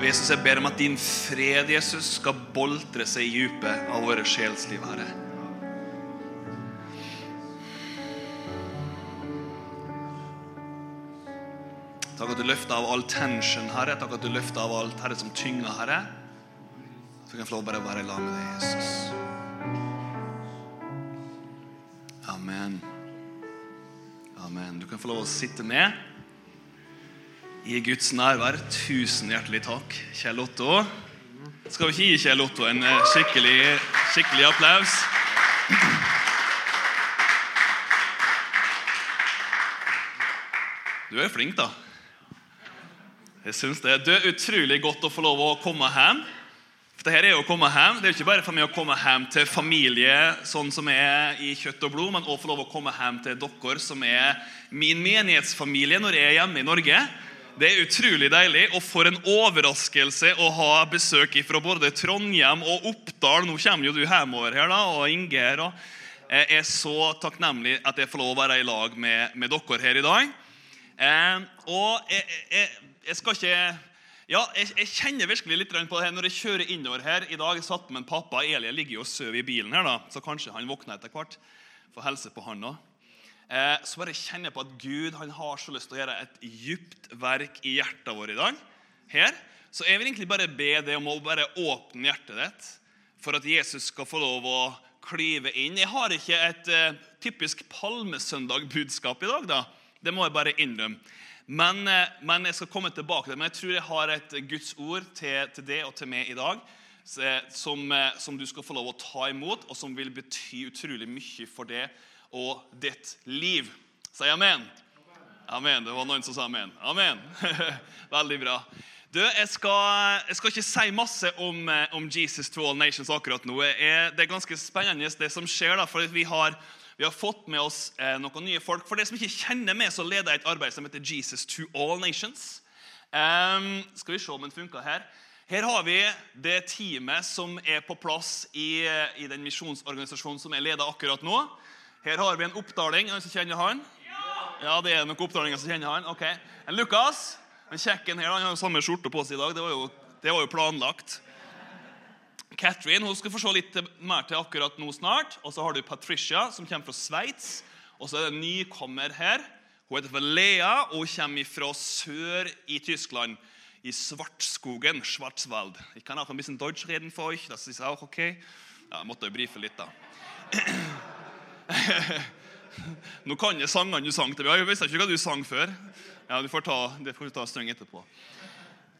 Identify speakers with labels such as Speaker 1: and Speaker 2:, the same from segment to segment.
Speaker 1: Og Jesus, jeg ber om at din fred, Jesus, skal boltre seg i dypet av våre sjelsliv, Herre. Takk at du løfter av all tension, Herre. Takk at du løfter av alt Herre som tynger, Herre. Så kan jeg få lov bare å være i lag med deg, Jesus. Amen. Amen. Du kan få lov å sitte ned i Guds nærvær. Tusen hjertelig takk, Kjell Otto. Skal vi ikke gi Kjell Otto en eh, skikkelig, skikkelig applaus? Du er flink, da. Jeg synes det. Det er utrolig godt å få lov å komme hjem. For det her er jo å komme hjem. Det er jo ikke bare for meg å komme hjem til familie sånn som er i kjøtt og blod, men også få lov å komme hjem til dere som er min menighetsfamilie når jeg er hjemme i Norge. Det er utrolig deilig, og for en overraskelse å ha besøk fra både Trondheim og Oppdal. Nå kommer jo du hjemover her, da, og Inge her. Og jeg er så takknemlig at jeg får lov å være i lag med, med dere her i dag. Eh, og jeg, jeg, jeg, skal ikke Ja, jeg, jeg kjenner virkelig litt på det her når jeg kjører innover her. I dag jeg satt med en pappa. Elie ligger jo og sover i bilen her, da, så kanskje han våkner etter hvert. Får helse på han òg. Eh, så bare kjenner jeg på at Gud han har så lyst til å gjøre et djupt verk i hjertet vårt i dag. her. Så jeg vil egentlig bare be deg om å bare åpne hjertet ditt for at Jesus skal få lov å klyve inn. Jeg har ikke et uh, typisk palmesøndag-budskap i dag. da. Det må jeg bare innrømme. Men, uh, men, jeg skal komme tilbake til det. Men jeg tror jeg har et Guds ord til, til det og til meg i dag som, uh, som du skal få lov å ta imot, og som vil bety utrolig mye for det og ditt liv. Si amen. Amen. Det var noen som sa amen. Amen. Veldig bra. Du, jeg skal, jeg skal, ikke si masse om, eh, om, Jesus to all nations akkurat nå. Det er ganske spennende, det som skjer. da, for vi har, vi har fått med oss eh, noen nye folk. For de som ikke kjenner meg, så leder jeg et arbeid som heter Jesus to all nations. Um, skal vi se om den funker her. Her har vi det teamet som er på plass i, i den misjonsorganisasjonen som jeg leder akkurat nå. Her har vi en oppdaling. Noen som kjenner han? Ja, det er noen oppdalinger som kjenner han. Ok. En Lukas. En kjekken her, Han har samme skjorte på seg i dag. Det var jo, det var jo planlagt. Catherine hun skal få se litt mer til akkurat nå snart. Og så har du Patricia, som kommer fra Sveits. Og så er det en nykommer her. Hun heter Lea og kommer fra sør i Tyskland. I Svartskogen. Schwarzwald. Ich kann auch ein bisschen Deutsch reden for euch. Das ist auch okay. Ja, jeg måtte jo brife litt, da. Nå kan jeg sangene du sang til meg. Jeg visste ikke hva du sang før. Ja, du får ta, Det får du ta streng etterpå.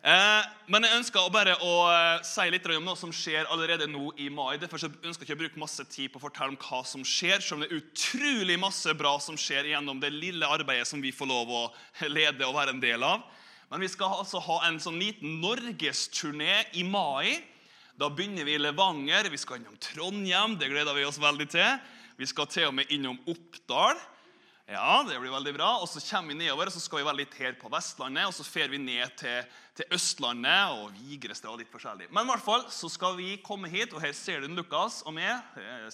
Speaker 1: Eh, men jeg ønsker å bare å eh, si litt om noe som skjer allerede nå i mai. Derfor ønsker jeg ikke å bruke masse tid på å fortelle om hva som skjer, selv om det er utrolig masse bra som skjer gjennom det lille arbeidet som vi får lov å lede og være en del av. Men vi skal altså ha en sånn liten norgesturné i mai. Da begynner vi i Levanger, vi skal innom Trondheim, det gleder vi oss veldig til. Vi skal til og med innom Oppdal. Ja, det blir veldig bra. Og Så kommer vi nedover, og så skal vi være litt her på Vestlandet. Og så fer vi ned til, til Østlandet og Vigrestad og litt forskjellig. Men i hvert fall så skal vi komme hit, og her ser du Lukas og meg.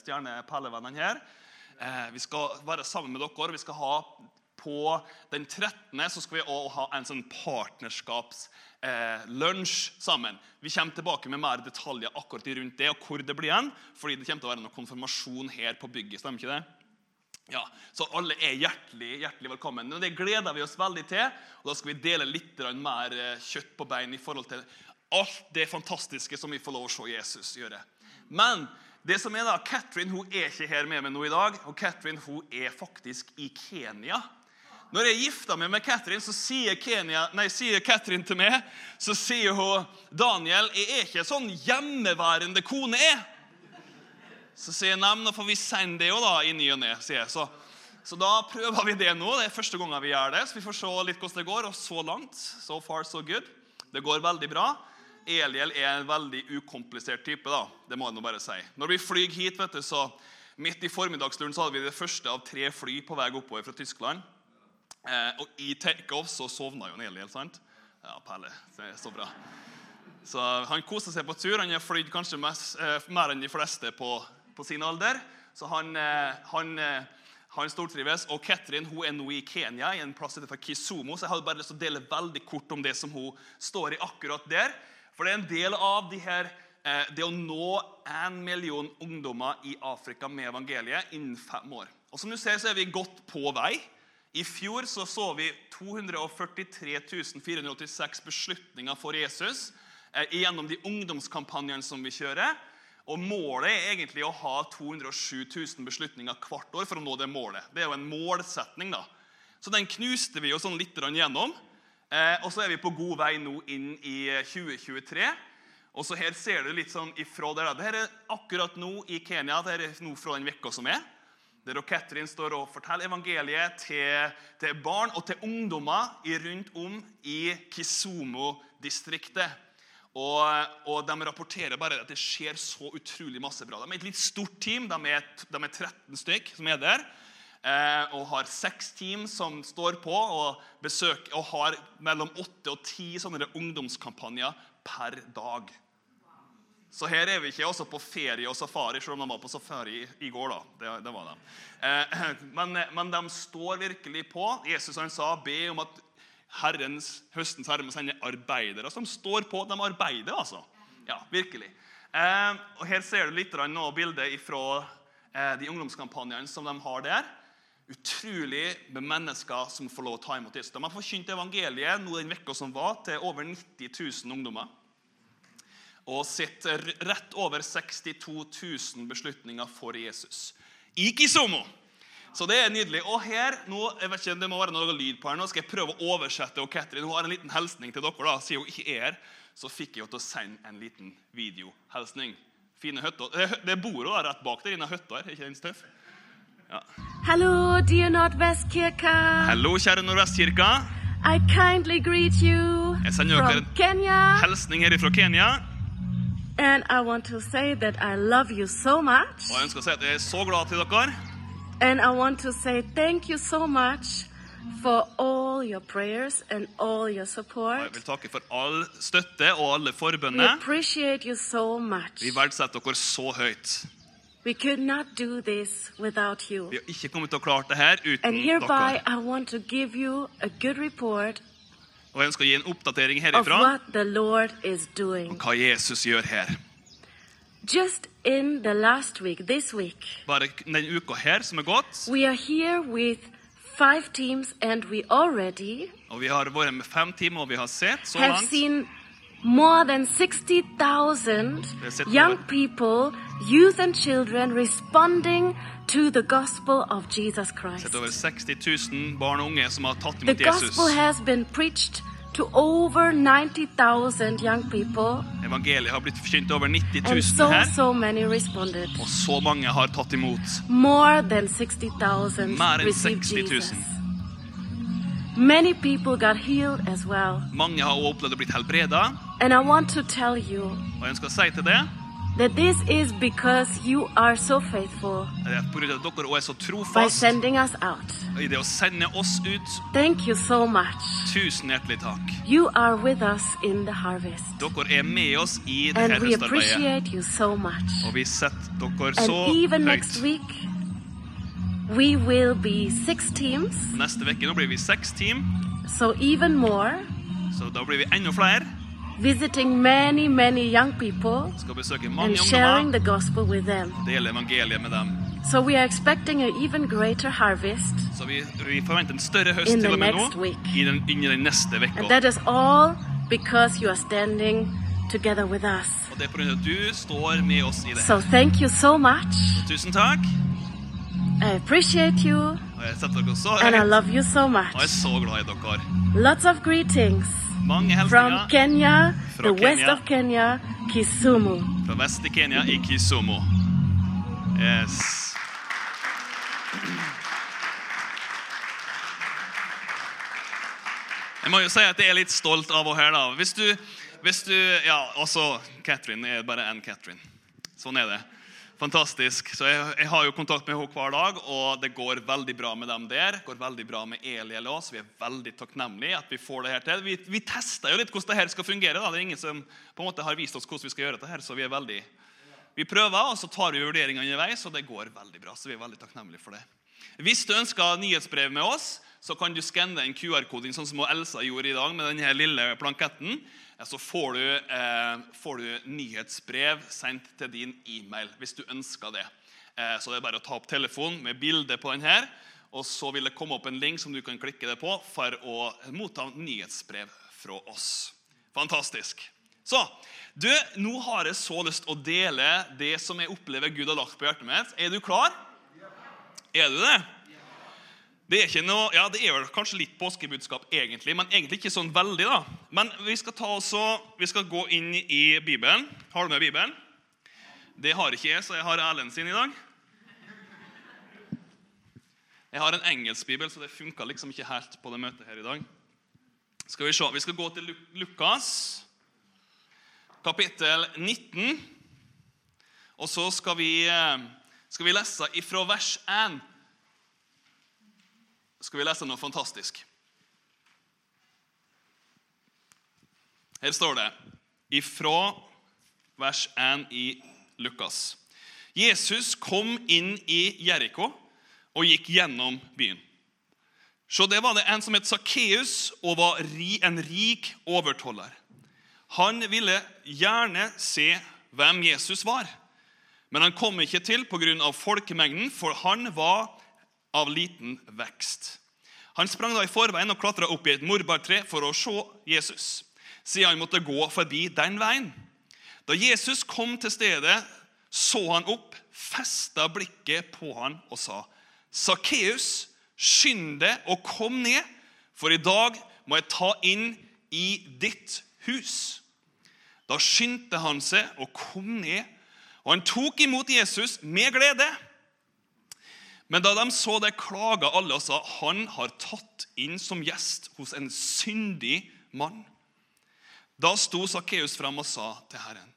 Speaker 1: Stjerne-pellevennene her. Eh, vi skal være sammen med dere. og Vi skal ha på den 13. så skal vi også ha en sånn partnerskaps eh, lunsj sammen. Vi kommer tilbake med mer detaljer akkurat rundt det og hvor det blir igjen. fordi det kommer til å være noe konfirmasjon her på bygget. stemmer ikke det? Ja, Så alle er hjertelig, hjertelig velkommen. Og Det gleder vi oss veldig til. og Da skal vi dele litt mer eh, kjøtt på bein i forhold til alt det fantastiske som vi får lov å se Jesus gjøre. Men det som er da, Catherine hun er ikke her med meg nå i dag. og Catherine hun er faktisk i Kenya. Når jeg gifta meg med Catherine, så sier, Kenya, nei, sier Catherine til meg så sier hun, 'Daniel, jeg er ikke sånn hjemmeværende kone.' er. Så sier jeg, 'Nei, da får vi sende det jo da, i ny og ne'. sier jeg. Så, så, da prøver vi det nå. Det er første gangen vi gjør det. Så vi får se litt hvordan det går. Og så langt, so far, so good. Det går veldig bra. Eliel er en veldig ukomplisert type. da, Det må jeg nå bare si. Når vi flyr hit, vet du, så midt i formiddagsluren så hadde vi det første av tre fly på vei oppover fra Tyskland. Eh, og i takeoff så sovna jo Eli. sant? Ja, Pelle. Det er så bra. Så Han koser seg på tur. Han har flydd kanskje mest, eh, mer enn de fleste på, på sin alder. Så han, eh, han, eh, han stortrives. Og Ketrin hun er nå i Kenya, i en plass for Kisumo. Så jeg hadde bare lyst til å dele veldig kort om det som hun står i akkurat der. For det er en del av de her, eh, det å nå en million ungdommer i Afrika med evangeliet innen fem år. Og som du ser, så er vi godt på vei. I fjor så, så vi 243 486 beslutninger for Jesus eh, gjennom de ungdomskampanjene som vi kjører. Og Målet er egentlig å ha 207 000 beslutninger hvert år for å nå det målet. Det er jo en målsetning. da. Så den knuste vi jo sånn litt gjennom. Eh, og så er vi på god vei nå inn i 2023. Og så Her ser du litt sånn ifra der. Dette er akkurat nå i Kenya. Dette er nå fra den vekka som er. Der Katrin står og forteller evangeliet til, til barn og til ungdommer rundt om i Kisumo-distriktet. Og, og, De rapporterer bare at det skjer så utrolig masse bra. De er et litt stort team. De er, de er 13 stykk som er der. Eh, og har seks team som står på og, besøker, og har mellom åtte og ti sånne ungdomskampanjer per dag. Så her er vi ikke også på ferie og safari, selv om de var på safari i går. da. Det, det var de. Eh, men, men, de står virkelig på. Jesus han sa be om at Herrens, høstens herre må sende arbeidere som står på. De arbeider, altså. Ja, virkelig. Eh, og Her ser du litt nå bildet fra eh, de ungdomskampanjene som de har der. Utrolig med mennesker som får lov å ta imot Jesus. De har forkynt evangeliet nå den vekka som var, til over 90 000 ungdommer. Og sitter rett over 62 000 beslutninger for Jesus. I Kisomo! Så det er nydelig. Og her, nå, jeg vet ikke, Det må være noe lyd på her. Nå skal jeg prøve å oversette. og Katrin hun har en liten hilsning til dere. da, Siden hun ikke er her, så fikk jeg henne til å sende en liten videohilsning. Fine høtter. Det bor hun rett bak der inne høtta her. ikke den støff?
Speaker 2: Ja. Hallo, dear Nordvestkirka.
Speaker 1: Hallo, kjære Nordvestkirka.
Speaker 2: I kindly greet you
Speaker 1: jeg sender dere
Speaker 2: en Kenya.
Speaker 1: hilsning her fra Kenya.
Speaker 2: And I want to say that I love you so much.
Speaker 1: Og jeg ønsker å si at jeg er så glad til dere.
Speaker 2: And I want to say thank you so much for all your prayers and all your
Speaker 1: Og
Speaker 2: support.
Speaker 1: jeg vil takke for all støtte og alle
Speaker 2: We
Speaker 1: forbønner.
Speaker 2: appreciate you so much.
Speaker 1: Vi verdsetter dere så høyt.
Speaker 2: We could not do this without you.
Speaker 1: Vi har ikke kommet til å klare det her uten
Speaker 2: And hereby,
Speaker 1: dere.
Speaker 2: I want to give you a good report
Speaker 1: Og jeg ønsker å gi en oppdatering herifra. om hva Jesus gjør her.
Speaker 2: Just in the last week, this week,
Speaker 1: Bare den uka her som er gått,
Speaker 2: we are here with five teams, and we already
Speaker 1: og vi har vært med fem team, og vi har sett så
Speaker 2: have
Speaker 1: langt.
Speaker 2: seen more than 60,000
Speaker 1: har sett
Speaker 2: young people, youth and children responding to the gospel of Jesus Christ.
Speaker 1: sett over 60 000 barn og unge som har tatt
Speaker 2: The
Speaker 1: imot Jesus.
Speaker 2: gospel has been preached to over 90,000 young people,
Speaker 1: Evangeliet har blitt forkynt over 90 000
Speaker 2: and so,
Speaker 1: her,
Speaker 2: so many responded.
Speaker 1: og så mange har tatt imot.
Speaker 2: More than 60,000
Speaker 1: enn
Speaker 2: received
Speaker 1: 60 000.
Speaker 2: Jesus. Many people got healed as well.
Speaker 1: Mange har opplevd å bli helbreda.
Speaker 2: And I want to tell you
Speaker 1: Og jeg ønsker å si til det
Speaker 2: that this is because you are so faithful by sending us out. Thank you so much. You are with us in the harvest.
Speaker 1: Dere med oss i det
Speaker 2: And we appreciate you so much. And even next week, we will be six teams,
Speaker 1: Neste uke blir vi seks team,
Speaker 2: so even more,
Speaker 1: så da blir vi enda flere.
Speaker 2: visiting many, many young people
Speaker 1: Skal besøke mange
Speaker 2: and sharing the gospel with them.
Speaker 1: Dele evangeliet med dem.
Speaker 2: So we are expecting an even greater harvest,
Speaker 1: Så vi, vi forventer en større høst
Speaker 2: In the
Speaker 1: til og med
Speaker 2: next
Speaker 1: nå.
Speaker 2: week.
Speaker 1: I den, inn den neste
Speaker 2: and that is all because you are standing together with us.
Speaker 1: Og det er på grunn av at du står med oss i det.
Speaker 2: So thank you so much.
Speaker 1: Tusen takk.
Speaker 2: I appreciate you
Speaker 1: Og jeg setter dere så
Speaker 2: and I love you so
Speaker 1: Og jeg er
Speaker 2: much.
Speaker 1: så glad i dere.
Speaker 2: Lots of greetings
Speaker 1: Mange
Speaker 2: from Kenya,
Speaker 1: Fra
Speaker 2: the west of Kenya, Kisumu.
Speaker 1: fra vest i Kenya, i Kisumu. Yes. Jeg må jo si at jeg er litt stolt av henne her. da. Hvis du, hvis du Ja, altså, Catherine er bare Catherine. Sånn er det. Fantastisk. Så jeg, jeg har jo kontakt med henne hver dag, og det går veldig bra med dem der. Det går veldig bra med Eliel oss, vi er veldig takknemlige at vi får det her til. Vi, vi tester jo litt hvordan det her skal fungere. da. Det er ingen som på en måte har vist oss hvordan vi skal gjøre dette her, så vi er veldig vi prøver, og så tar vi vurderinger underveis, og det går veldig bra. så vi er veldig takknemlige for det. Hvis du ønsker nyhetsbrev med oss, så kan du skanne en QR-koding, sånn som Elsa gjorde i dag med denne lille planketten. Så får du, eh, får du nyhetsbrev sendt til din e-mail hvis du ønsker det. Eh, så det er bare å ta opp telefonen med bilde på den her, og så vil det komme opp en link som du kan klikke det på for å motta nyhetsbrev fra oss. Fantastisk. Så, du, Nå har jeg så lyst til å dele det som jeg opplever Gud har lagt på hjertet mitt. Er du klar? Er du det? Det er, noe, ja, det er kanskje litt påskebudskap, egentlig, men egentlig ikke sånn veldig. da. Men vi skal, også, vi skal gå inn i Bibelen. Har du med Bibelen? Det har ikke jeg, så jeg har Erlend sin i dag. Jeg har en engelsk bibel, så det funka liksom ikke helt på det møtet her i dag. Skal Vi se, vi skal gå til Lukas, kapittel 19. Og så skal vi, eh, skal vi lese ifra vers 1 skal vi lese noe fantastisk. Her står det ifra vers 1 i Lukas. Jesus kom inn i Jeriko og gikk gjennom byen. Så det var det en som het Sakkeus og var en rik overtoller. Han ville gjerne se hvem Jesus var, men han kom ikke til pga. folkemengden, for han var av liten vekst. Han sprang da i forveien og klatra opp i et morbærtre for å se Jesus, siden han måtte gå forbi den veien. Da Jesus kom til stedet, så han opp, festa blikket på han og sa, 'Sakkeus, skynd deg og kom ned, for i dag må jeg ta inn i ditt hus.' Da skyndte han seg og kom ned, og han tok imot Jesus med glede. Men da de så det, klaga alle og sa han har tatt inn som gjest hos en syndig mann. Da sto Sakkeus fram og sa til Herren.: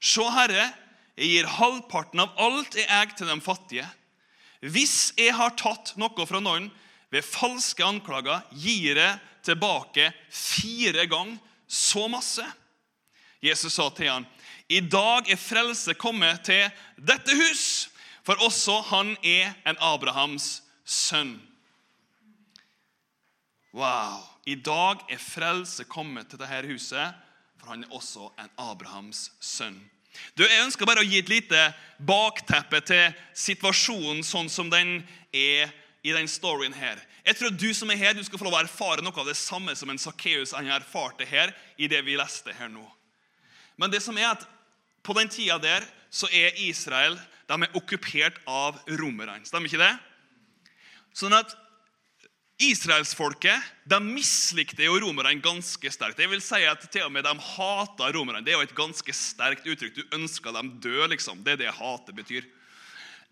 Speaker 1: Se, Herre, jeg gir halvparten av alt jeg eier, til de fattige. Hvis jeg har tatt noe fra noen ved falske anklager, gir jeg tilbake fire ganger så masse. Jesus sa til han, I dag er frelse kommet til dette hus for også han er en Abrahams sønn. Wow! I dag er frelse kommet til dette huset, for han er også en Abrahams sønn. Du, Jeg ønsker bare å gi et lite bakteppe til situasjonen sånn som den er i den storyen her. Jeg tror du som er her, du skal få lov å erfare noe av det samme som en Sakkeus erfarte her i det vi leste her nå. Men det som er at på den tida der så er Israel de er okkupert av romerne. Stemmer ikke det? Sånn at Israelsfolket de mislikte jo romerne ganske sterkt. Jeg vil si at til og med De hata romerne. Det er jo et ganske sterkt uttrykk. Du ønsker dem døde, liksom. Det er det hate betyr.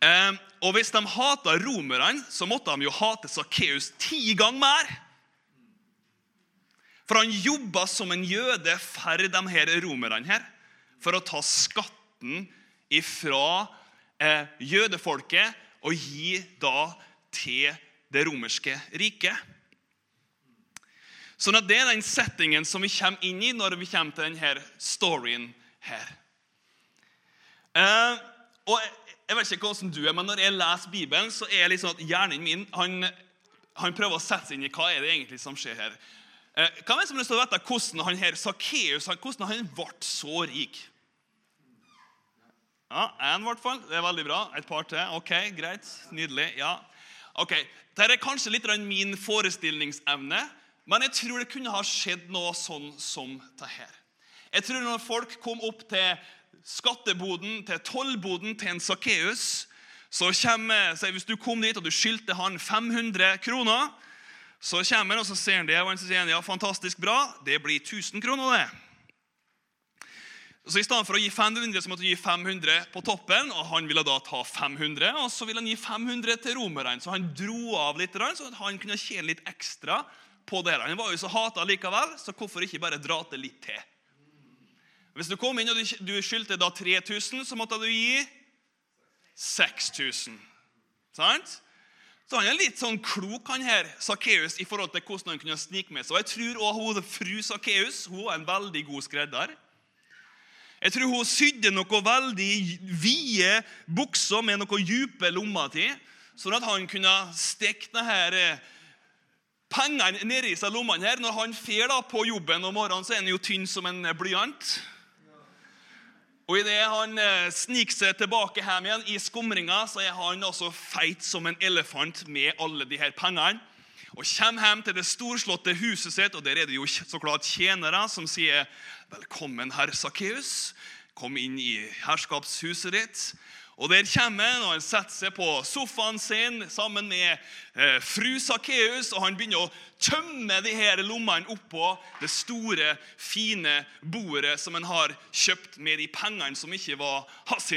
Speaker 1: Eh, og Hvis de hata romerne, så måtte de jo hate Sakkeus ti ganger mer. For han jobba som en jøde for de her romerne her, for å ta skatten ifra eh, jødefolket og gi da til det romerske riket. Sånn at Det er den settingen som vi kommer inn i når vi kommer til denne storyen her. Eh, og Jeg vet ikke hvordan du er, men når jeg leser Bibelen, så er det liksom at hjernen min han, han, prøver å sette seg inn i hva er det egentlig som skjer her. Eh, hvem er det som har lyst til å vite hvordan han her Sakkeus han ble så rik? Ja, Én, i hvert fall. Det er veldig bra. Et par til. Ok, Greit. Nydelig. ja. Ok, Dette er kanskje litt min forestillingsevne, men jeg tror det kunne ha skjedd noe sånn som dette. Jeg tror når folk kom opp til skatteboden, til tollboden til en Sakkeus så kommer, så Hvis du kom dit og du skyldte han 500 kroner, så kommer han og så ser han det, og han sier ja, fantastisk bra, det blir 1000 kroner. det. Så I stedet for å gi 500 så måtte han gi 500 på toppen, og han ville da ta 500. Og så ville han gi 500 til romerne, så han dro av litt, så han kunne tjene litt ekstra på det. Han var jo så hata likevel, så hvorfor ikke bare dra til litt til? Hvis du kom inn og du skyldte da 3000, så måtte du gi 6000. Sant? Så han er litt sånn klok, han her, Sakkeus, i forhold til hvordan han kunne snike med seg. Og jeg tror også fru Sakkeus hun er en veldig god skredder. Jeg tror hun sydde noe veldig vide bukser med noe dype lommer til, sånn at han kunne stikke denne pengene nedi seg lommene her. Når han fer på jobben om morgenen, så er han jo tynn som en blyant. Og idet han eh, sniker seg tilbake hjem igjen i skumringa, så er han også feit som en elefant med alle de her pengene. Og kommer hjem til det storslåtte huset sitt, og der er det jo så klart tjenere som sier 'Velkommen, herr Sakkeus. Kom inn i herskapshuset ditt.' Og Der kommer han, og han setter seg på sofaen sin sammen med eh, fru Sakkeus, og han begynner å tømme de her lommene oppå det store, fine bordet som han har kjøpt med de pengene som ikke var hans.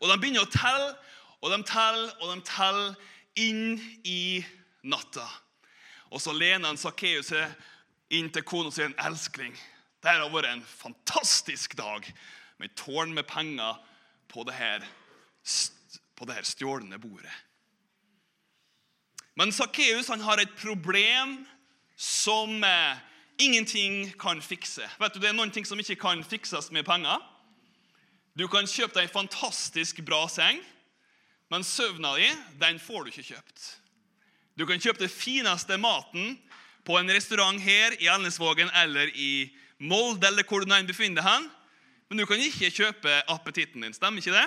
Speaker 1: Og de begynner å telle, og de teller, og de teller inn i natta. Og så lener han Sakkeus inn til kona og sier, 'Elskling, det har vært en fantastisk dag med tårn med penger på det her, på her stjålne bordet. Men Sakkeus har et problem som eh, ingenting kan fikse. Vet du, Det er noen ting som ikke kan fikses med penger. Du kan kjøpe deg en fantastisk bra seng, men søvna di den får du ikke kjøpt. Du kan kjøpe den fineste maten på en restaurant her i Elnesvågen eller i Molde eller hvor du nå befinner deg men du kan ikke kjøpe appetitten din. Stemmer ikke det?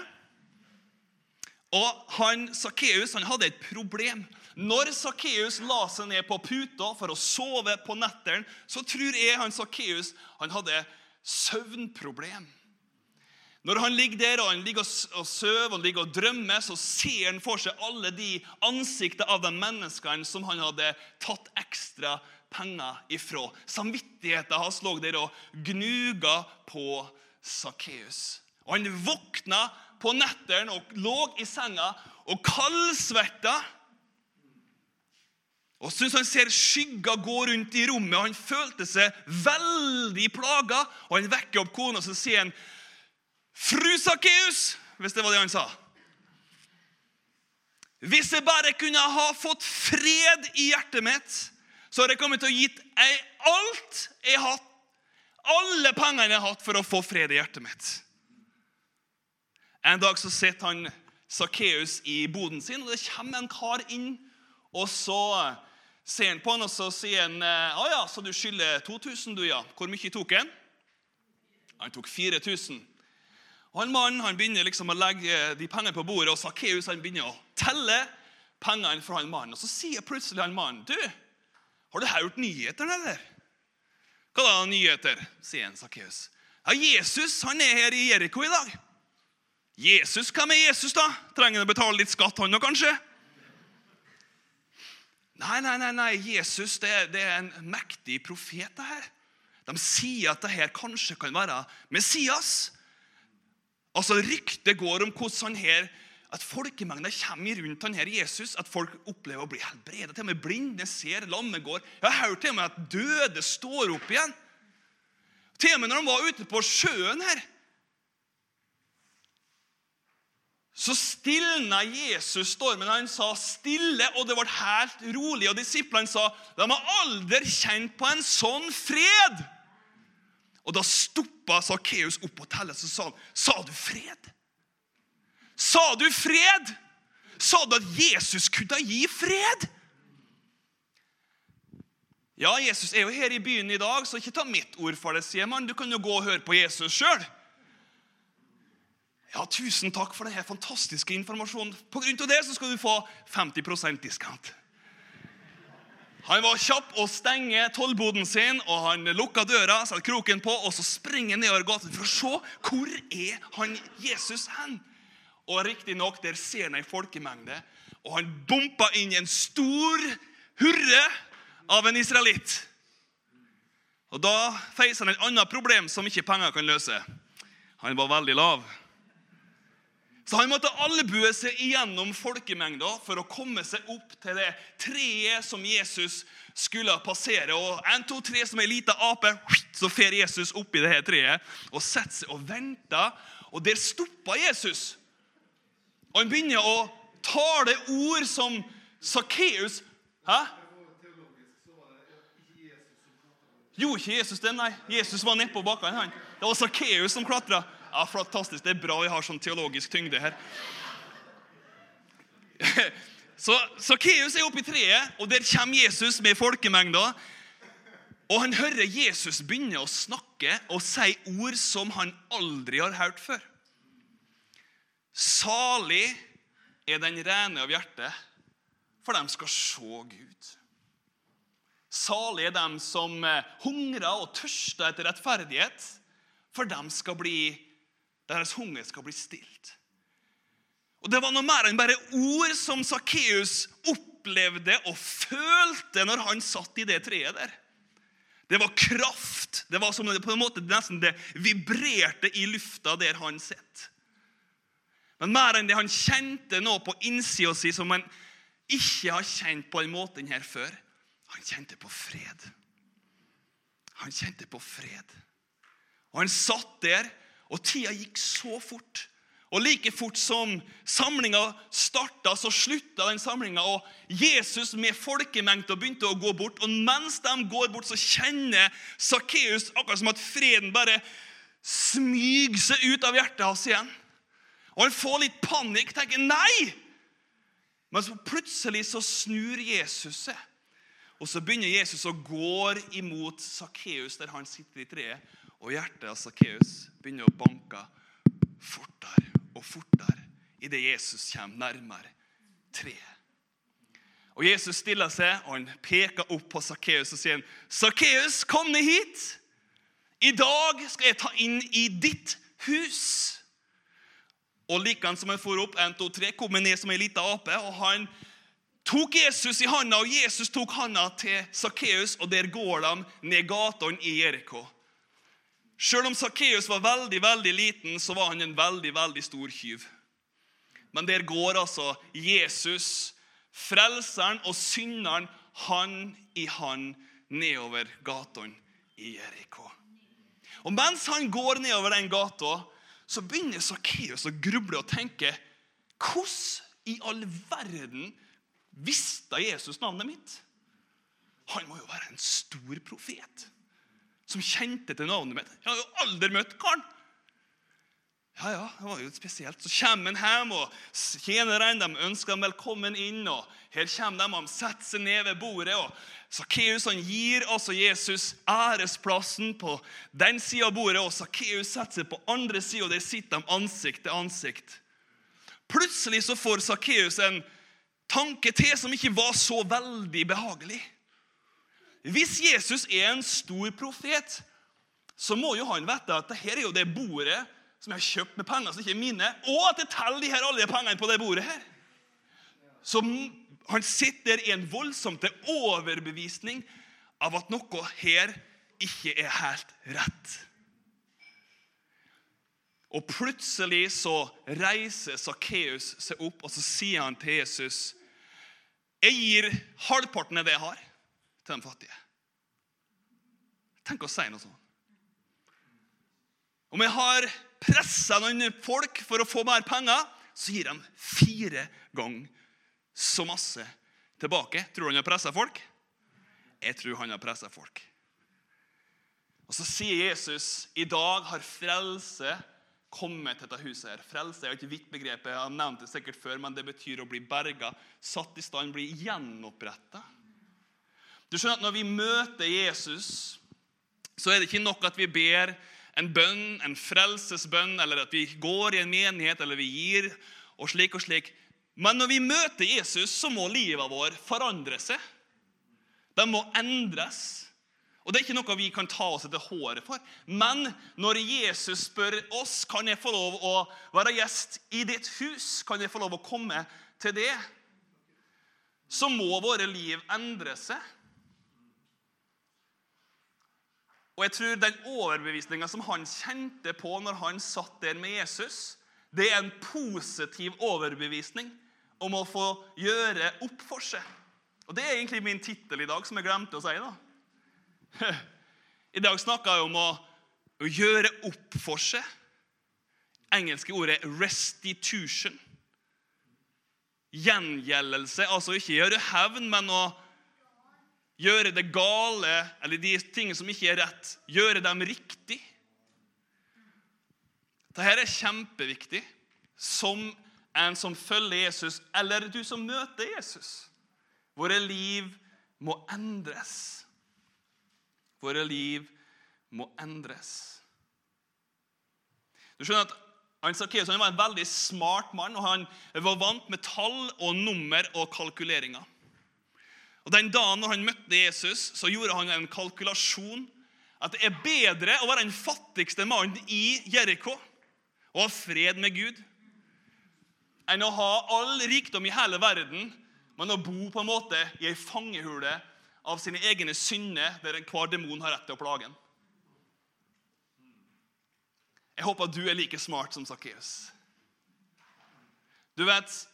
Speaker 1: Og han, Sakkeus hadde et problem. Når Sakkeus la seg ned på puta for å sove på nettene, så tror jeg han Sakkeus hadde søvnproblem. Når han ligger der og han ligger og sover og ligger og drømmer, så ser han for seg alle de ansiktene av de menneskene som han hadde tatt ekstra penger ifra. Samvittigheten hans lå der og gnuga på Sakkeus. Han våkna på nettene og lå i senga og kaldsvetta. Og syns han ser skygger gå rundt i rommet, og han følte seg veldig plaga. Og han vekker opp kona, og så sier han, 'Fru Sakkeus', hvis det var det han sa. Hvis jeg bare kunne ha fått fred i hjertet mitt, så hadde jeg kommet til å gitt alt jeg har hatt alle pengene jeg har hatt for å få fred i hjertet mitt. En dag så sitter han Sakkeus i boden sin, og det kommer en kar inn. Og så ser han på han, og så sier han å ja, så du skylder 2000, du, ja. Hvor mye tok han? Han tok 4000. Og han Mannen han begynner liksom å legge de pengene på bordet, og Sakkeus begynner å telle pengene fra han mannen. Og Så sier plutselig han mannen, 'Du, har du hørt nyhetene, eller?' Hva da, nyheter? sier han Sakkeus. Ja, Jesus han er her i Jeriko i dag. Jesus, Hvem er Jesus, da? Trenger han å betale litt skatt, han òg, kanskje? Nei, nei, nei, nei. Jesus det, det, er en mektig profet. det her. De sier at det her kanskje kan være Messias. Altså, Ryktet går om hvordan han her at folkemengder kommer rundt han her Jesus, at folk opplever å bli helbredet. Til og med blinde ser, lamme går. Jeg har hørt til og med at døde står opp igjen. Til og med når de var ute på sjøen her, så stilna Jesus stormen. Han sa stille, og det ble helt rolig. Og disiplene sa de har aldri kjent på en sånn fred. Og Da stoppa Sakkeus opp og tellet, så sa han, sa du fred? Sa du fred? Sa du at Jesus kunne gi fred? Ja, Jesus er jo her i byen i dag, så ikke ta mitt ord for det, sier man. Du kan jo gå og høre på Jesus sjøl. Ja, tusen takk for denne fantastiske informasjonen. På grunn av det så skal du få 50% discount. Han var kjapp å stenge tollboden sin, og han lukka døra, satte kroken på, og så springer han nedover gaten for å se hvor er han Jesus hen. Og riktignok, der ser han ei folkemengde, og han bompa inn en stor hurre av en israelitt. Og Da feiser han et annet problem som ikke penger kan løse. Han var veldig lav. Så han måtte albue seg igjennom folkemengda for å komme seg opp til det treet som Jesus skulle passere. Og en, to, tre som ei lita ape, så fer Jesus opp i det her treet og setter seg og venter. Og der stoppa Jesus. Og han begynner å tale ord som Sakkeus Hæ? Gjorde ikke Jesus det? Nei. Jesus var nedpå bakken. han. Det var Sakkeus som klatra. Ja, fantastisk. Det er bra vi har sånn teologisk tyngde her. Så Sakkeus er oppe i treet, og der kommer Jesus med folkemengda. Og han hører Jesus begynne å snakke og si ord som han aldri har hørt før. Salig er den rene av hjerte, for de skal se Gud. Salig er dem som eh, hungrer og tørster etter rettferdighet, for de skal bli, deres hunger skal bli stilt. Og Det var noe mer enn bare ord som Sakkeus opplevde og følte når han satt i det treet der. Det var kraft. Det var som på en måte nesten det vibrerte i lufta der han sitter. Men mer enn det han kjente nå på innsida si som han ikke har kjent på en måte her før. Han kjente på fred. Han kjente på fred. Og han satt der, og tida gikk så fort. Og like fort som samlinga starta, så slutta den samlinga. Og Jesus med folkemengde begynte å gå bort. Og mens de går bort, så kjenner Sakkeus akkurat som at freden bare smyger seg ut av hjertet hans igjen. Og han får litt panikk, tenker nei! Men så plutselig så snur Jesus seg. Og så begynner Jesus å gå imot Sakkeus der han sitter i treet. Og hjertet av Sakkeus begynner å banke fortere og fortere idet Jesus kommer nærmere treet. Og Jesus stiller seg, og han peker opp på Sakkeus og sier, 'Sakkeus, kom ned hit. I dag skal jeg ta inn i ditt hus.' Og likeens som han for opp, en, to, tre, kom ned som ei lita ape. og han tok Jesus i handa, og Jesus tok handa til Sakkeus, og der går de ned gatene i Jeriko. Selv om Sakkeus var veldig veldig liten, så var han en veldig veldig stor tyv. Men der går altså Jesus, frelseren og synderen, han i han nedover gatene i Jeriko. Og Mens han går nedover den gata, så begynner Sakkeus å gruble og tenke Hvordan i all verden Visste Jesus navnet mitt? Han må jo være en stor profet som kjente til navnet mitt. Jeg har jo aldri møtt karen. Ja, ja, det var jo spesielt. Så kommer han hjem, og tjenerne ønsker ham velkommen inn. og Her kommer de, de setter seg ned ved bordet. og Sakkeus gir altså Jesus æresplassen på den sida av bordet, og Sakkeus setter seg på andre sida, og der sitter de ansikt til ansikt. Plutselig så får Sakkeus en tanke til som ikke var så veldig behagelig. Hvis Jesus er en stor profet, så må jo han vite at dette er jo det bordet som jeg har kjøpt med penger som ikke er mine, og at jeg teller de her alle de pengene på det bordet her. Så han sitter i en voldsom overbevisning av at noe her ikke er helt rett. Og plutselig så reiser Sakkeus seg opp, og så sier han til Jesus jeg gir halvparten av det jeg har, til de fattige. Tenk å si noe sånt. Om jeg har pressa noen folk for å få mer penger, så gir de fire ganger så masse tilbake. Tror du han har pressa folk? Jeg tror han har pressa folk. Og Så sier Jesus i dag har frelse kommet til dette huset. her. Frelse er jo ikke vidt begrepet, jeg har nevnt det sikkert før, men det betyr å bli berga, satt i stand, bli gjenoppretta. Du skjønner at Når vi møter Jesus, så er det ikke nok at vi ber en bønn, en frelsesbønn, eller at vi går i en menighet, eller vi gir, og slik og slik. Men når vi møter Jesus, så må livet vår forandre seg. Det må endres. Og Det er ikke noe vi kan ta oss etter håret for. Men når Jesus spør oss kan jeg få lov å være gjest i ditt hus, kan jeg få lov å komme til det, så må våre liv endre seg. Og jeg tror Den overbevisninga som han kjente på når han satt der med Jesus, det er en positiv overbevisning om å få gjøre opp for seg. Og Det er egentlig min tittel i dag, som jeg glemte å si. da. I dag snakka jeg om å, å, gjøre opp for seg. Engelske ordet 'restitution'. Gjengjeldelse. Altså ikke gjøre hevn, men å gjøre det gale, eller de tingene som ikke er rett, gjøre dem riktig. Dette er kjempeviktig som en som følger Jesus, eller du som møter Jesus. Våre liv må endres. Våre liv må endres. Du skjønner at han Sakkeus var en veldig smart mann, og han var vant med tall og nummer og kalkuleringer. Og Den dagen han møtte Jesus, så gjorde han en kalkulasjon at det er bedre å være den fattigste mannen i Jeriko og ha fred med Gud enn å ha all rikdom i hele verden, men å bo på en måte i ei fangehule av sine egne synder, der enhver demon har rett til å plage en. Jeg håper at du er like smart som Sakkeus. Du vet,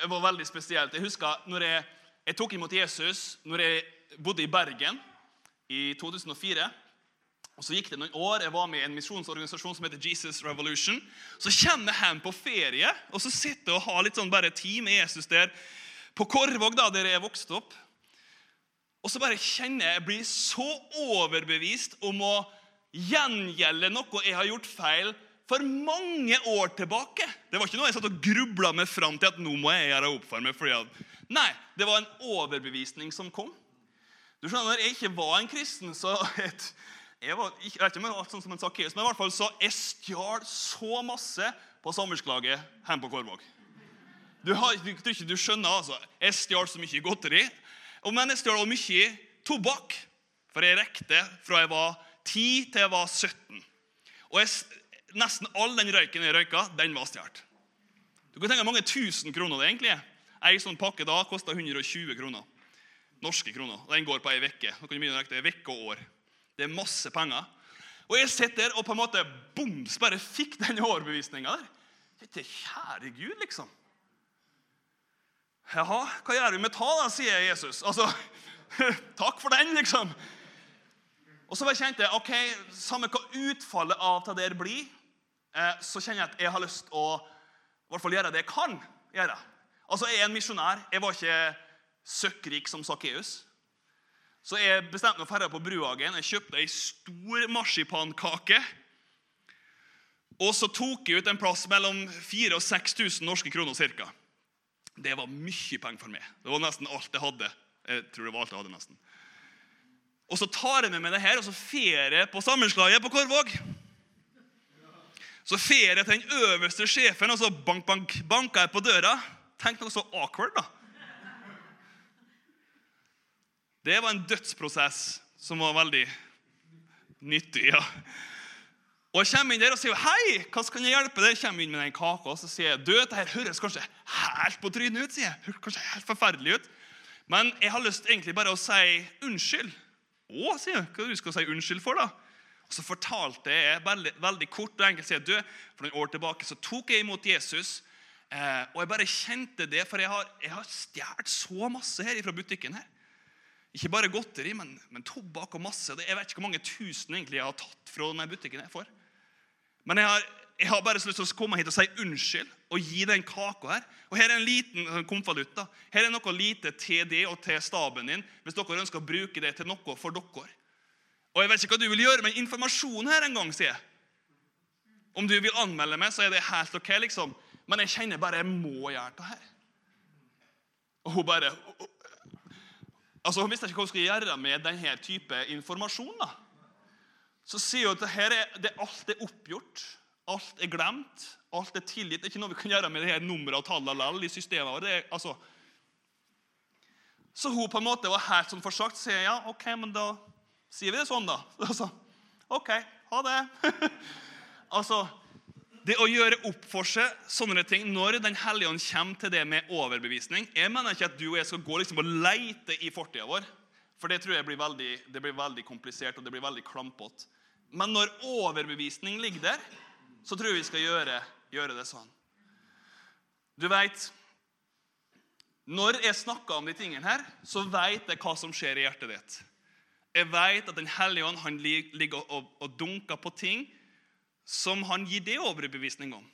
Speaker 1: Det var veldig spesielt. Jeg husker når jeg, jeg tok imot Jesus når jeg bodde i Bergen i 2004. Og Så gikk det noen år. Jeg var med i en misjonsorganisasjon som heter Jesus Revolution. Så kommer hjem på ferie og så sitter og har litt sånn bare tid med Jesus der på Korvåg, da, der jeg vokste opp. Og så bare kjenner jeg jeg blir så overbevist om å gjengjelde noe jeg har gjort feil for mange år tilbake. Det var ikke noe jeg satt og grubla meg fram til at nå må jeg gjøre opp for meg. Fordi at, nei, det var en overbevisning som kom. Du skjønner, Når jeg ikke var en kristen, så et, jeg, var, jeg vet ikke om jeg var sånn som en Sakkeus, men i hvert fall så jeg stjal så masse på samvirkelaget hjemme på Korvåg. Du, har, du du skjønner, altså. Jeg stjal så mye godteri. Men jeg stjal også mye tobakk. For jeg rekte fra jeg var 10 til jeg var 17. Og jeg, nesten all den røyken jeg røyka, den var stjålet. Du kan tenke mange tusen kroner det egentlig er. Ei sånn pakke da kosta 120 kroner. Norske kroner. Den går på ei uke. uke og år. Det er masse penger. Og jeg sitter der og på en måte boms bare fikk den overbevisninga der. Det kjære Gud, liksom. Jaha, hva gjør vi med ta, da, sier Jesus. Altså, Takk for den, liksom. Og så kjente jeg ok, samme hva utfallet av det der blir, så kjenner jeg at jeg har lyst til å i hvert fall gjøre det jeg kan gjøre. Altså, Jeg er en misjonær. Jeg var ikke søkkrik som Sakkeus. Så jeg bestemte meg for å dra på Bruhagen. Jeg kjøpte ei stor marsipankake. Og så tok jeg ut en plass mellom 4000 og 6000 norske kroner ca. Det var mye penger for meg. Det var nesten alt jeg hadde. Jeg tror det var alt jeg hadde nesten. Og så tar jeg med meg det her, og så fer jeg på sammenslaget på Korvåg. Så fer jeg til den øverste sjefen, og så bank, bank, banker jeg på døra. Tenk noe så awkward, da. Det var en dødsprosess som var veldig nyttig. ja. Og Jeg kommer inn der og sier hei, hva kan jeg hjelpe deg? Jeg kommer inn med den kaka og så sier jeg, du, dette her høres kanskje helt på trynet ut. sier jeg. Høres kanskje helt forferdelig ut. Men jeg har lyst egentlig bare å si unnskyld. Å, sier jeg. Hva du skal si unnskyld for, da? Og Så fortalte jeg veldig, veldig kort og enkelt sier du, For noen år tilbake så tok jeg imot Jesus. Eh, og jeg bare kjente det, for jeg har, jeg har stjålet så masse her fra butikken. her. Ikke bare godteri, men, men tobakk og masse. Jeg vet ikke hvor mange tusen egentlig jeg har tatt fra denne butikken. jeg får. Men jeg har, jeg har bare lyst til å komme hit og si unnskyld og gi den kaka her. Og Her er en liten sånn konvolutt. Her er noe lite til det og til staben din hvis dere ønsker å bruke det til noe for dere. Og Jeg vet ikke hva du vil gjøre, men informasjon her en gang, sier jeg. Om du vil anmelde meg, så er det helt ok, liksom. Men jeg kjenner bare jeg må gjøre det her. Og hun bare Altså, Hun visste ikke hva hun skulle gjøre med denne type informasjon. da. Så sier hun at her er, det, alt er oppgjort, alt er glemt, alt er tilgitt. Det er ikke noe vi kan gjøre med det her nummeret og tallene i systemet vårt. Altså. Så hun på en måte var helt sånn forsagt. Sier ja, ok, men da sier vi det sånn, da. Altså, ok, ha det. altså, det å gjøre opp for seg sånne ting når Den hellige ånd kommer til det med overbevisning Jeg mener ikke at du og jeg skal gå liksom og leite i fortida vår. For det tror jeg blir veldig, det blir veldig komplisert og det blir veldig klampete. Men når overbevisning ligger der, så tror jeg vi skal gjøre, gjøre det sånn. Du veit Når jeg snakker om de tingene her, så veit jeg hva som skjer i hjertet ditt. Jeg vet at Den hellige ånd han ligger og, og dunker på ting som han gir det overbevisning om.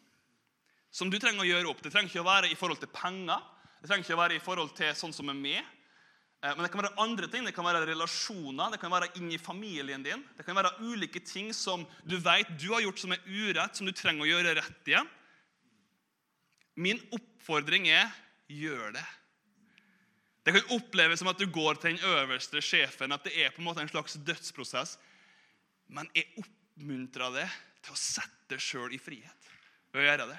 Speaker 1: Som du trenger å gjøre opp. Det trenger ikke å være i forhold til penger. Det trenger ikke å være i forhold til sånn som er med. Eh, men det kan være andre ting. Det kan være relasjoner, det kan være inni familien din. Det kan være ulike ting som du vet du har gjort som er urett, som du trenger å gjøre rett igjen. Min oppfordring er gjør det. Det kan oppleves som at du går til den øverste sjefen, at det er på en måte en slags dødsprosess. Men jeg oppmuntrer deg til å sette deg sjøl i frihet ved å gjøre det.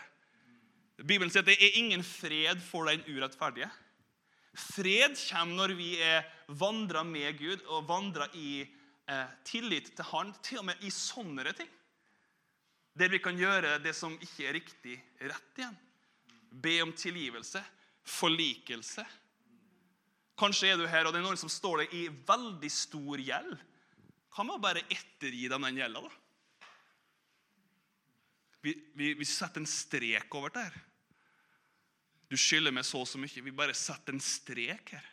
Speaker 1: Bibelen sier at det er ingen fred for den urettferdige. Fred kommer når vi er vandrer med Gud og vandrer i eh, tillit til Han, til og med i sånne ting. Der vi kan gjøre det som ikke er riktig, rett igjen. Be om tilgivelse, forlikelse. Kanskje er du her, og det er noen som står deg i veldig stor gjeld. Hva med å bare ettergi dem den gjelda, da? Vi, vi, vi setter en strek over det her. Du skylder meg så og så mye. Vi bare setter en strek her.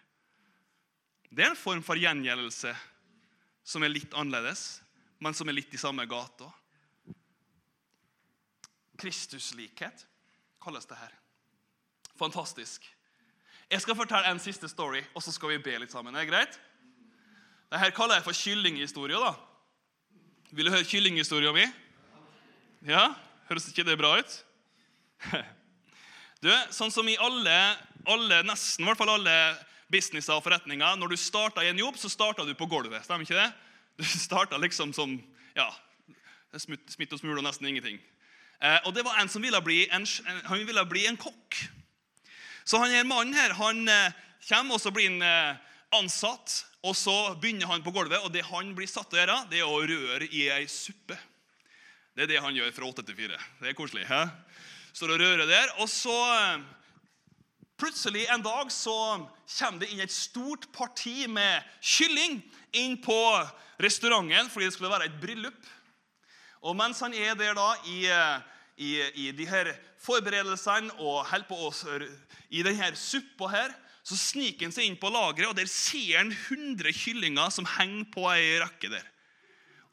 Speaker 1: Det er en form for gjengjeldelse som er litt annerledes, men som er litt i samme gata. Kristuslikhet kalles det her. Fantastisk. Jeg skal fortelle en siste story, og så skal vi be litt sammen. Er det greit? Dette kaller jeg for kyllinghistorie. da. Vil du høre kyllinghistoria mi? Ja? Høres ikke det bra ut? Du, sånn som i alle, alle nesten i hvert fall alle businesser og forretninger, når du starter i en jobb, så starter du på gulvet. Stemmer ikke det? Du starter liksom som ja, smitt og smule og nesten ingenting. Eh, og det var en som ville bli en, han ville bli en kokk. Så han her mannen her, han eh, kommer, og så blir han eh, ansatt. Og så begynner han på gulvet, og det han blir satt til å gjøre, det er å røre i ei suppe. Det er det han gjør fra åtte til fire. Det er koselig. He? står og rører der. Og så eh, plutselig en dag så kommer det inn et stort parti med kylling inn på restauranten fordi det skulle være et bryllup. Og mens han er der da i, i, i de her forberedelsene og på å, i denne suppa her, så sniker han seg inn på lageret, og der ser han 100 kyllinger som henger på ei rekke der.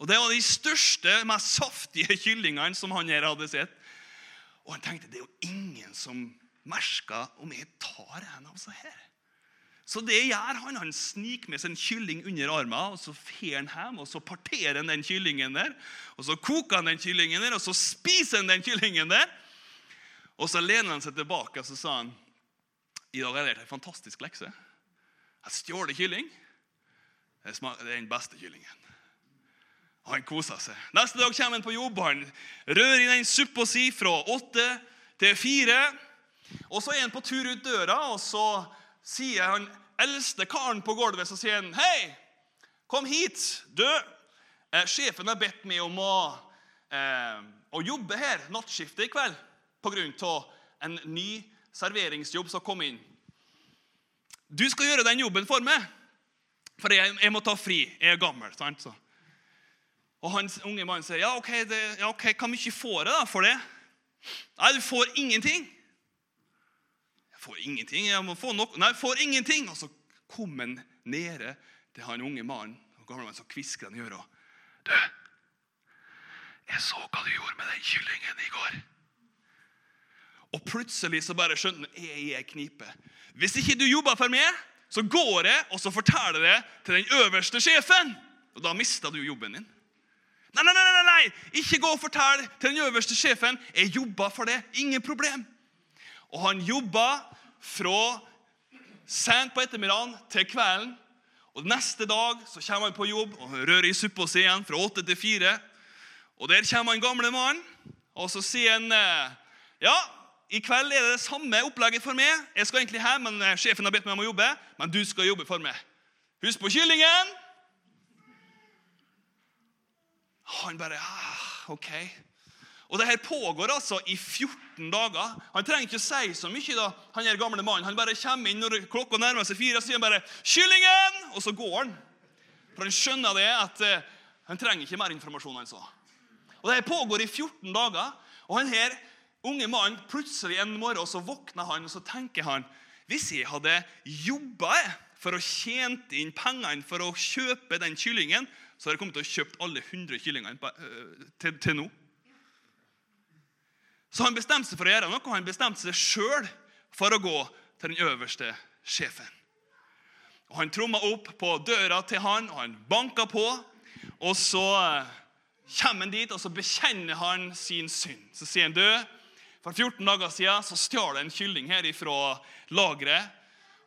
Speaker 1: Og Det var de største, mest saftige kyllingene som han her hadde sett. Og han tenkte det er jo ingen som merker om jeg tar en av disse her. Så det gjør han. Han sniker med seg en kylling under armen, og så fer han hjem, og så parterer han den kyllingen der. Og så koker han den kyllingen der, og så spiser han den kyllingen der. Og så lener han seg tilbake og så sa han, i dag har jeg lært en fantastisk lekse. Jeg stjålet kylling. Det er den beste kyllingen. Og han koser seg. Neste dag kommer han på jobb. Han rører i den suppa si fra åtte til fire. Og så er han på tur ut døra, og så sier han eldste karen på gulvet så sier han, 'Hei, kom hit. Du, eh, sjefen har bedt meg om å, eh, å jobbe her nattskiftet i kveld pga. en ny serveringsjobb som kom inn. Du skal gjøre den jobben for meg, for jeg, jeg må ta fri. Jeg er gammel. sant? Så. Og hans unge mann sier, ja, ok, det, ja, okay. hva mye får jeg da for det? Nei, du får ingenting. Får ingenting, jeg må få noe. Nei, får ingenting. Og så kom han nede til han unge mannen, og gamle mannen, så kvisker han i øret. Du, jeg så hva du gjorde med den kyllingen i går. Og plutselig så bare skjønner han jeg er i ei knipe. Hvis ikke du jobber for meg, så går jeg og så forteller jeg til den øverste sjefen. Og da mister du jobben din. Nei, nei, nei, nei, nei, ikke gå og fortell til den øverste sjefen. Jeg jobber for det. Ingen problem. Og han jobba fra sent på ettermiddagen til kvelden. Og Neste dag så kommer han på jobb og rører i suppa si igjen fra åtte til fire. Og Der kommer han gamle mannen, og så sier han eh, ja, i kveld er det det samme opplegget for meg. Jeg skal egentlig hjem, men eh, sjefen har bedt meg om å jobbe. Men du skal jobbe for meg. Husk på kyllingen! Han bare ah, OK. Og det her pågår altså i 14 dager. Han trenger ikke å si så mye. da, Han er gamle mannen. Han bare kommer inn når klokka nærmer seg fire, og sier han bare 'Kyllingen!' Og så går han. For han skjønner det at uh, han trenger ikke mer informasjon. enn så. Og Det her pågår i 14 dager. Og han her unge mannen plutselig en morgen så våkner han og så tenker han, hvis jeg hadde jobba for å tjene inn pengene for å kjøpe den kyllingen, så hadde jeg kommet til å kjøpt alle 100 kyllingene eh, til, til, nå. Så han bestemte seg for å gjøre noe, og han bestemte seg sjøl for å gå til den øverste sjefen. Og Han tromma opp på døra til han, og han banka på. Og så eh, kommer han dit, og så bekjenner han sin synd. Så sier han, 'Du, For 14 dager siden så stjal jeg en kylling her fra lageret.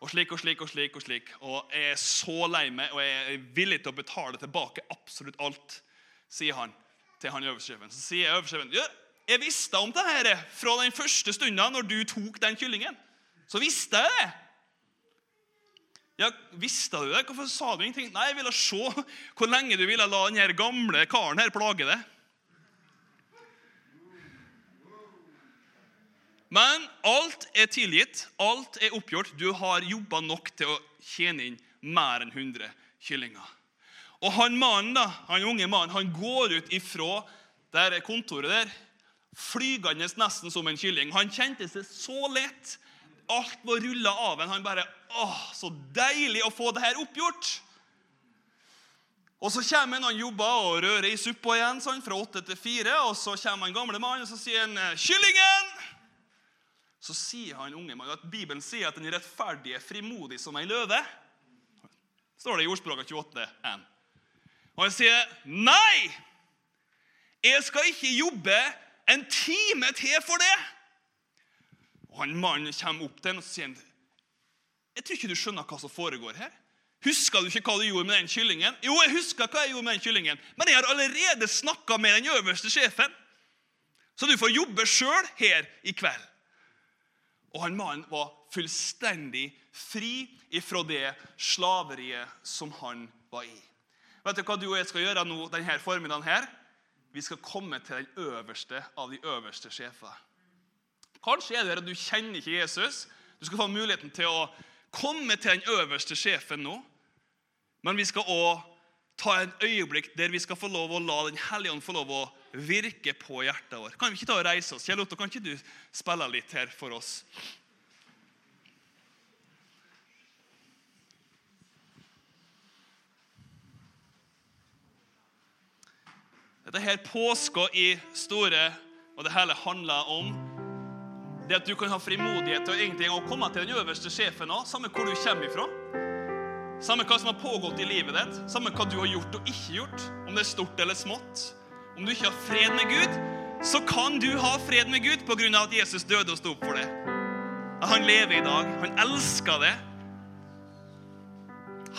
Speaker 1: Og slik og slik og slik. Og slik. Og jeg er så lei meg, og jeg er villig til å betale tilbake absolutt alt, sier han til han øverstesjefen. Så sier jeg øverstesjefen jeg visste om det her fra den første stunden når du tok den kyllingen. Så visste jeg det. Ja, Visste du det? Hvorfor sa du ingenting? Nei, jeg ville se hvor lenge du ville la den gamle karen her plage deg. Men alt er tilgitt, alt er oppgjort. Du har jobba nok til å tjene inn mer enn 100 kyllinger. Og han mannen, da, han unge mannen han går ut ifra der kontoret der, flygende nesten som en kylling. Han kjente seg så lett. Alt var rulla av ham. Han bare åh, Så deilig å få det her oppgjort! Og Så kommer han, og jobber og rører i suppa igjen sånn, fra åtte til fire. Og så kommer han gamle mannen og så sier han, 'Kyllingen!' Så sier han unge mann at Bibelen sier at den rettferdige er frimodig som ei løve. står det i Ordspråket 28, 1. Og han sier, 'Nei! Jeg skal ikke jobbe en time til for det.' Og han Mannen kommer opp til henne og sier, 'Jeg tror ikke du skjønner hva som foregår her.' Husker du ikke hva du gjorde med den kyllingen? Jo, jeg husker hva jeg gjorde med den kyllingen, men jeg har allerede snakka med den øverste sjefen. Så du får jobbe sjøl her i kveld. Og han mannen var fullstendig fri ifra det slaveriet som han var i. Vet du hva du og jeg skal gjøre nå denne formiddagen? her? Vi skal komme til den øverste av de øverste sjefer. Kanskje er det at du kjenner ikke Jesus. Du skal få muligheten til å komme til den øverste sjefen nå. Men vi skal òg ta et øyeblikk der vi skal få lov å la Den hellige ånd få lov å virke på hjertet vårt. Kan vi ikke ta og reise oss? Kjell Otto, kan ikke du spille litt her for oss? Dette her påska i store, og det hele handler om det at du kan ha frimodighet til egentlig å komme til den øverste sjefen òg, samme hvor du kommer ifra. Samme hva som har pågått i livet ditt, samme hva du har gjort og ikke gjort, om det er stort eller smått. Om du ikke har fred med Gud, så kan du ha fred med Gud pga. at Jesus døde og sto opp for det. At han lever i dag. Han elsker det.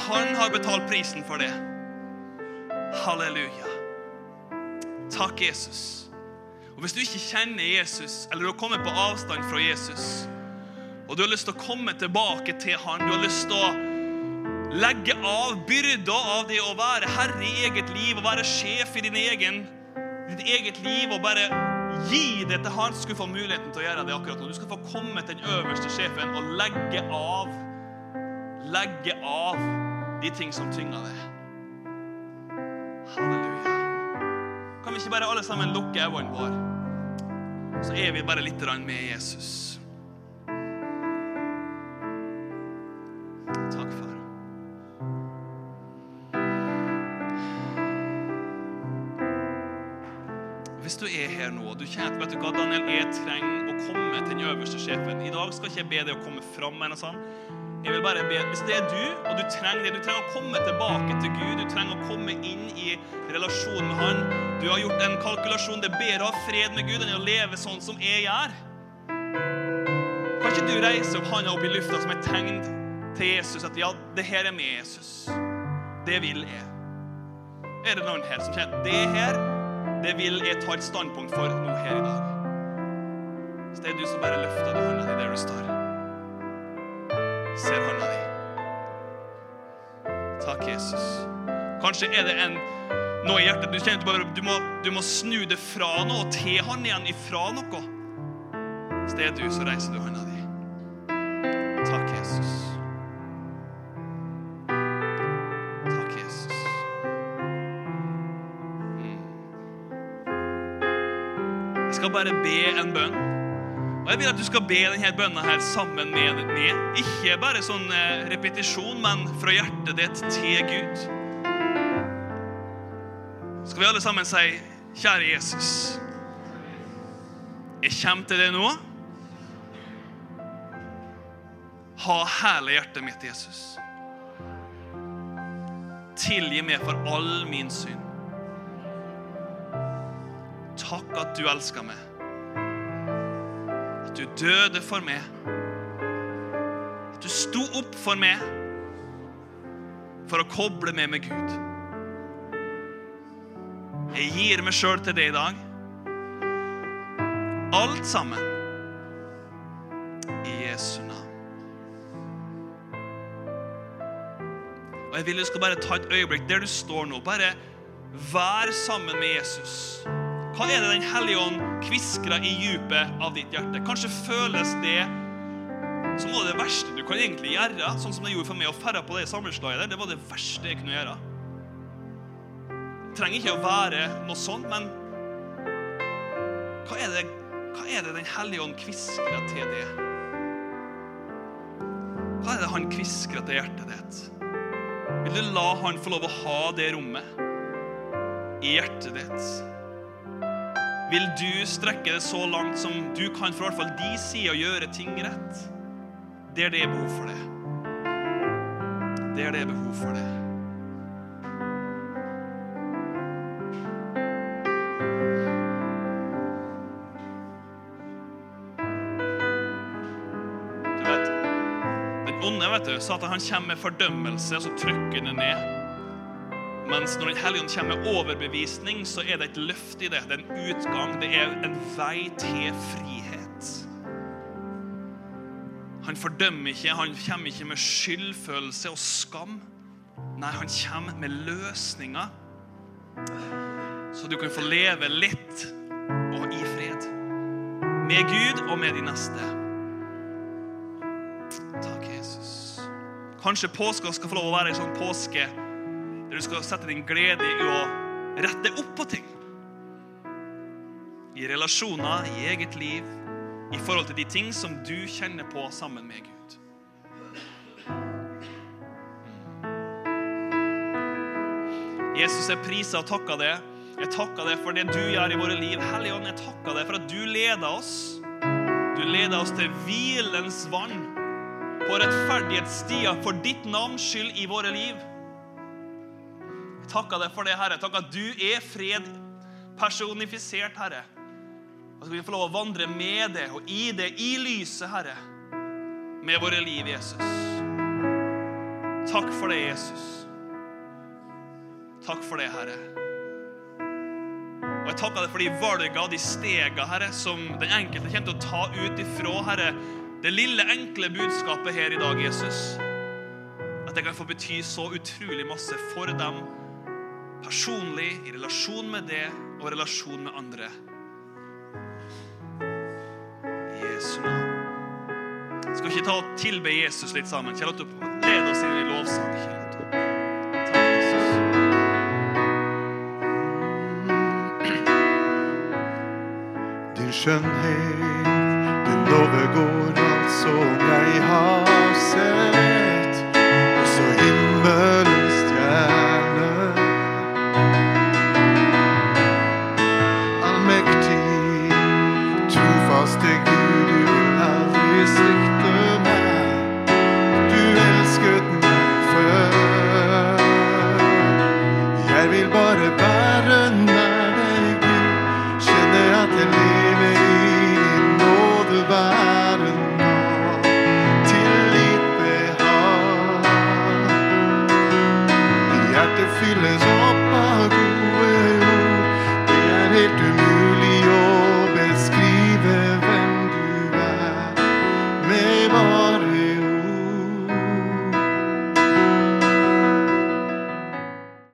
Speaker 1: Han har betalt prisen for det. Halleluja. Takk, Jesus. Og Hvis du ikke kjenner Jesus, eller du har kommet på avstand fra Jesus, og du har lyst til å komme tilbake til han, du har lyst til å legge av byrder av det å være herre i eget liv og være sjef i din egen, ditt eget liv og bare gi det til han, så skal få muligheten til å gjøre det akkurat nå. Du skal få komme til den øverste sjefen og legge av legge av de ting som tynger deg. Halleluja. Kan vi ikke bare alle sammen lukke øynene våre? Så er vi bare litt med Jesus. Takk, far. Hvis du er her nå og du kjenner vet du hva, Daniel, jeg trenger å komme til den øverste sjefen I dag skal ikke jeg be deg å komme fram. eller noe sånt. Jeg vil bare be, Hvis det er du, og du trenger det, du trenger å komme tilbake til Gud, du trenger å komme inn i relasjonen med Han Du har gjort en kalkulasjon. Det er bedre å ha fred med Gud enn å leve sånn som jeg gjør. Kan ikke du reise opp handa opp i lufta som et tegn til Jesus at ja, det her er med Jesus. Det vil jeg. Er det noen her som kjenner det her? Det vil jeg ta et standpunkt for nå her i dag. Hvis det er du som bare løfter du hånda di der du står. Ser hånda di. Takk, Jesus. Kanskje er det en noe i hjertet du kjenner du, bare, du, må, du må snu det fra noe til han igjen ifra noe. Hvis det er du, så reiser du hånda di. Takk, Jesus. Takk, Jesus. Mm. Jeg skal bare be en bønn. Og Jeg vil at du skal be denne bønna her sammen med meg. Ikke bare sånn eh, repetisjon, men fra hjertet ditt til Gud. Skal vi alle sammen si, kjære Jesus, jeg kommer til deg nå. Ha hele hjertet mitt, Jesus. Tilgi meg for all min synd. Takk at du elsker meg. Du døde for meg. At du sto opp for meg for å koble meg med Gud. Jeg gir meg sjøl til det i dag. Alt sammen i Jesu navn. Og jeg vil du skal bare ta et øyeblikk der du står nå. Bare vær sammen med Jesus. Hva er det Den hellige ånd kviskrer i djupet av ditt hjerte? Kanskje føles det som var det verste du kan egentlig gjøre. Sånn som det gjorde for meg å ferde på det sammenslaget der. Det var det verste jeg kunne gjøre. Det trenger ikke å være noe sånt, men hva er det, hva er det Den hellige ånd kviskrer til det? Hva er det han kviskrer til hjertet ditt? Vil du la han få lov å ha det rommet i hjertet ditt? Vil du strekke det så langt som du kan for i hvert fall de sider og gjøre ting rett? Der det er behov for det. Der det er behov for det. Du vet, Den onde vet du, sa at han kommer med fordømmelse, og så trykker han det ned. Mens når Den hellige ånd kommer med overbevisning, så er det et løft i det. Det er en utgang. Det er en vei til frihet. Han fordømmer ikke, han kommer ikke med skyldfølelse og skam. Nei, han kommer med løsninger. Så du kan få leve litt og i fred. Med Gud og med de neste. Takk, Jesus. Kanskje påska skal få lov å være en sånn påske der du skal sette din glede i å rette opp på ting. I relasjoner, i eget liv, i forhold til de ting som du kjenner på sammen med Gud. Jesus, jeg priser og takker det. Jeg takker deg for det du gjør i våre liv. Hellige Ånd, jeg takker deg for at du leder oss. Du leder oss til hvilens vann, på rettferdighetsstier for ditt navns skyld i våre liv. Takker deg for det, Herre. Takk at du er fred personifisert, Herre. At vi får lov å vandre med det og i det, i lyset, Herre, med våre liv, Jesus. Takk for det, Jesus. Takk for det, Herre. Og jeg takker deg for de valgene, de stegene, Herre, som den enkelte kommer til å ta ut ifra, Herre, det lille, enkle budskapet her i dag, Jesus. At det kan få bety så utrolig masse for dem personlig, i relasjon med det og relasjon med andre. Jesu navn. Skal vi ikke ta og tilbe Jesus litt sammen? Kjell Otto, led oss inn i lovsang. Kjell.
Speaker 3: Din skjønnhet, den overgår alt som jeg har sett.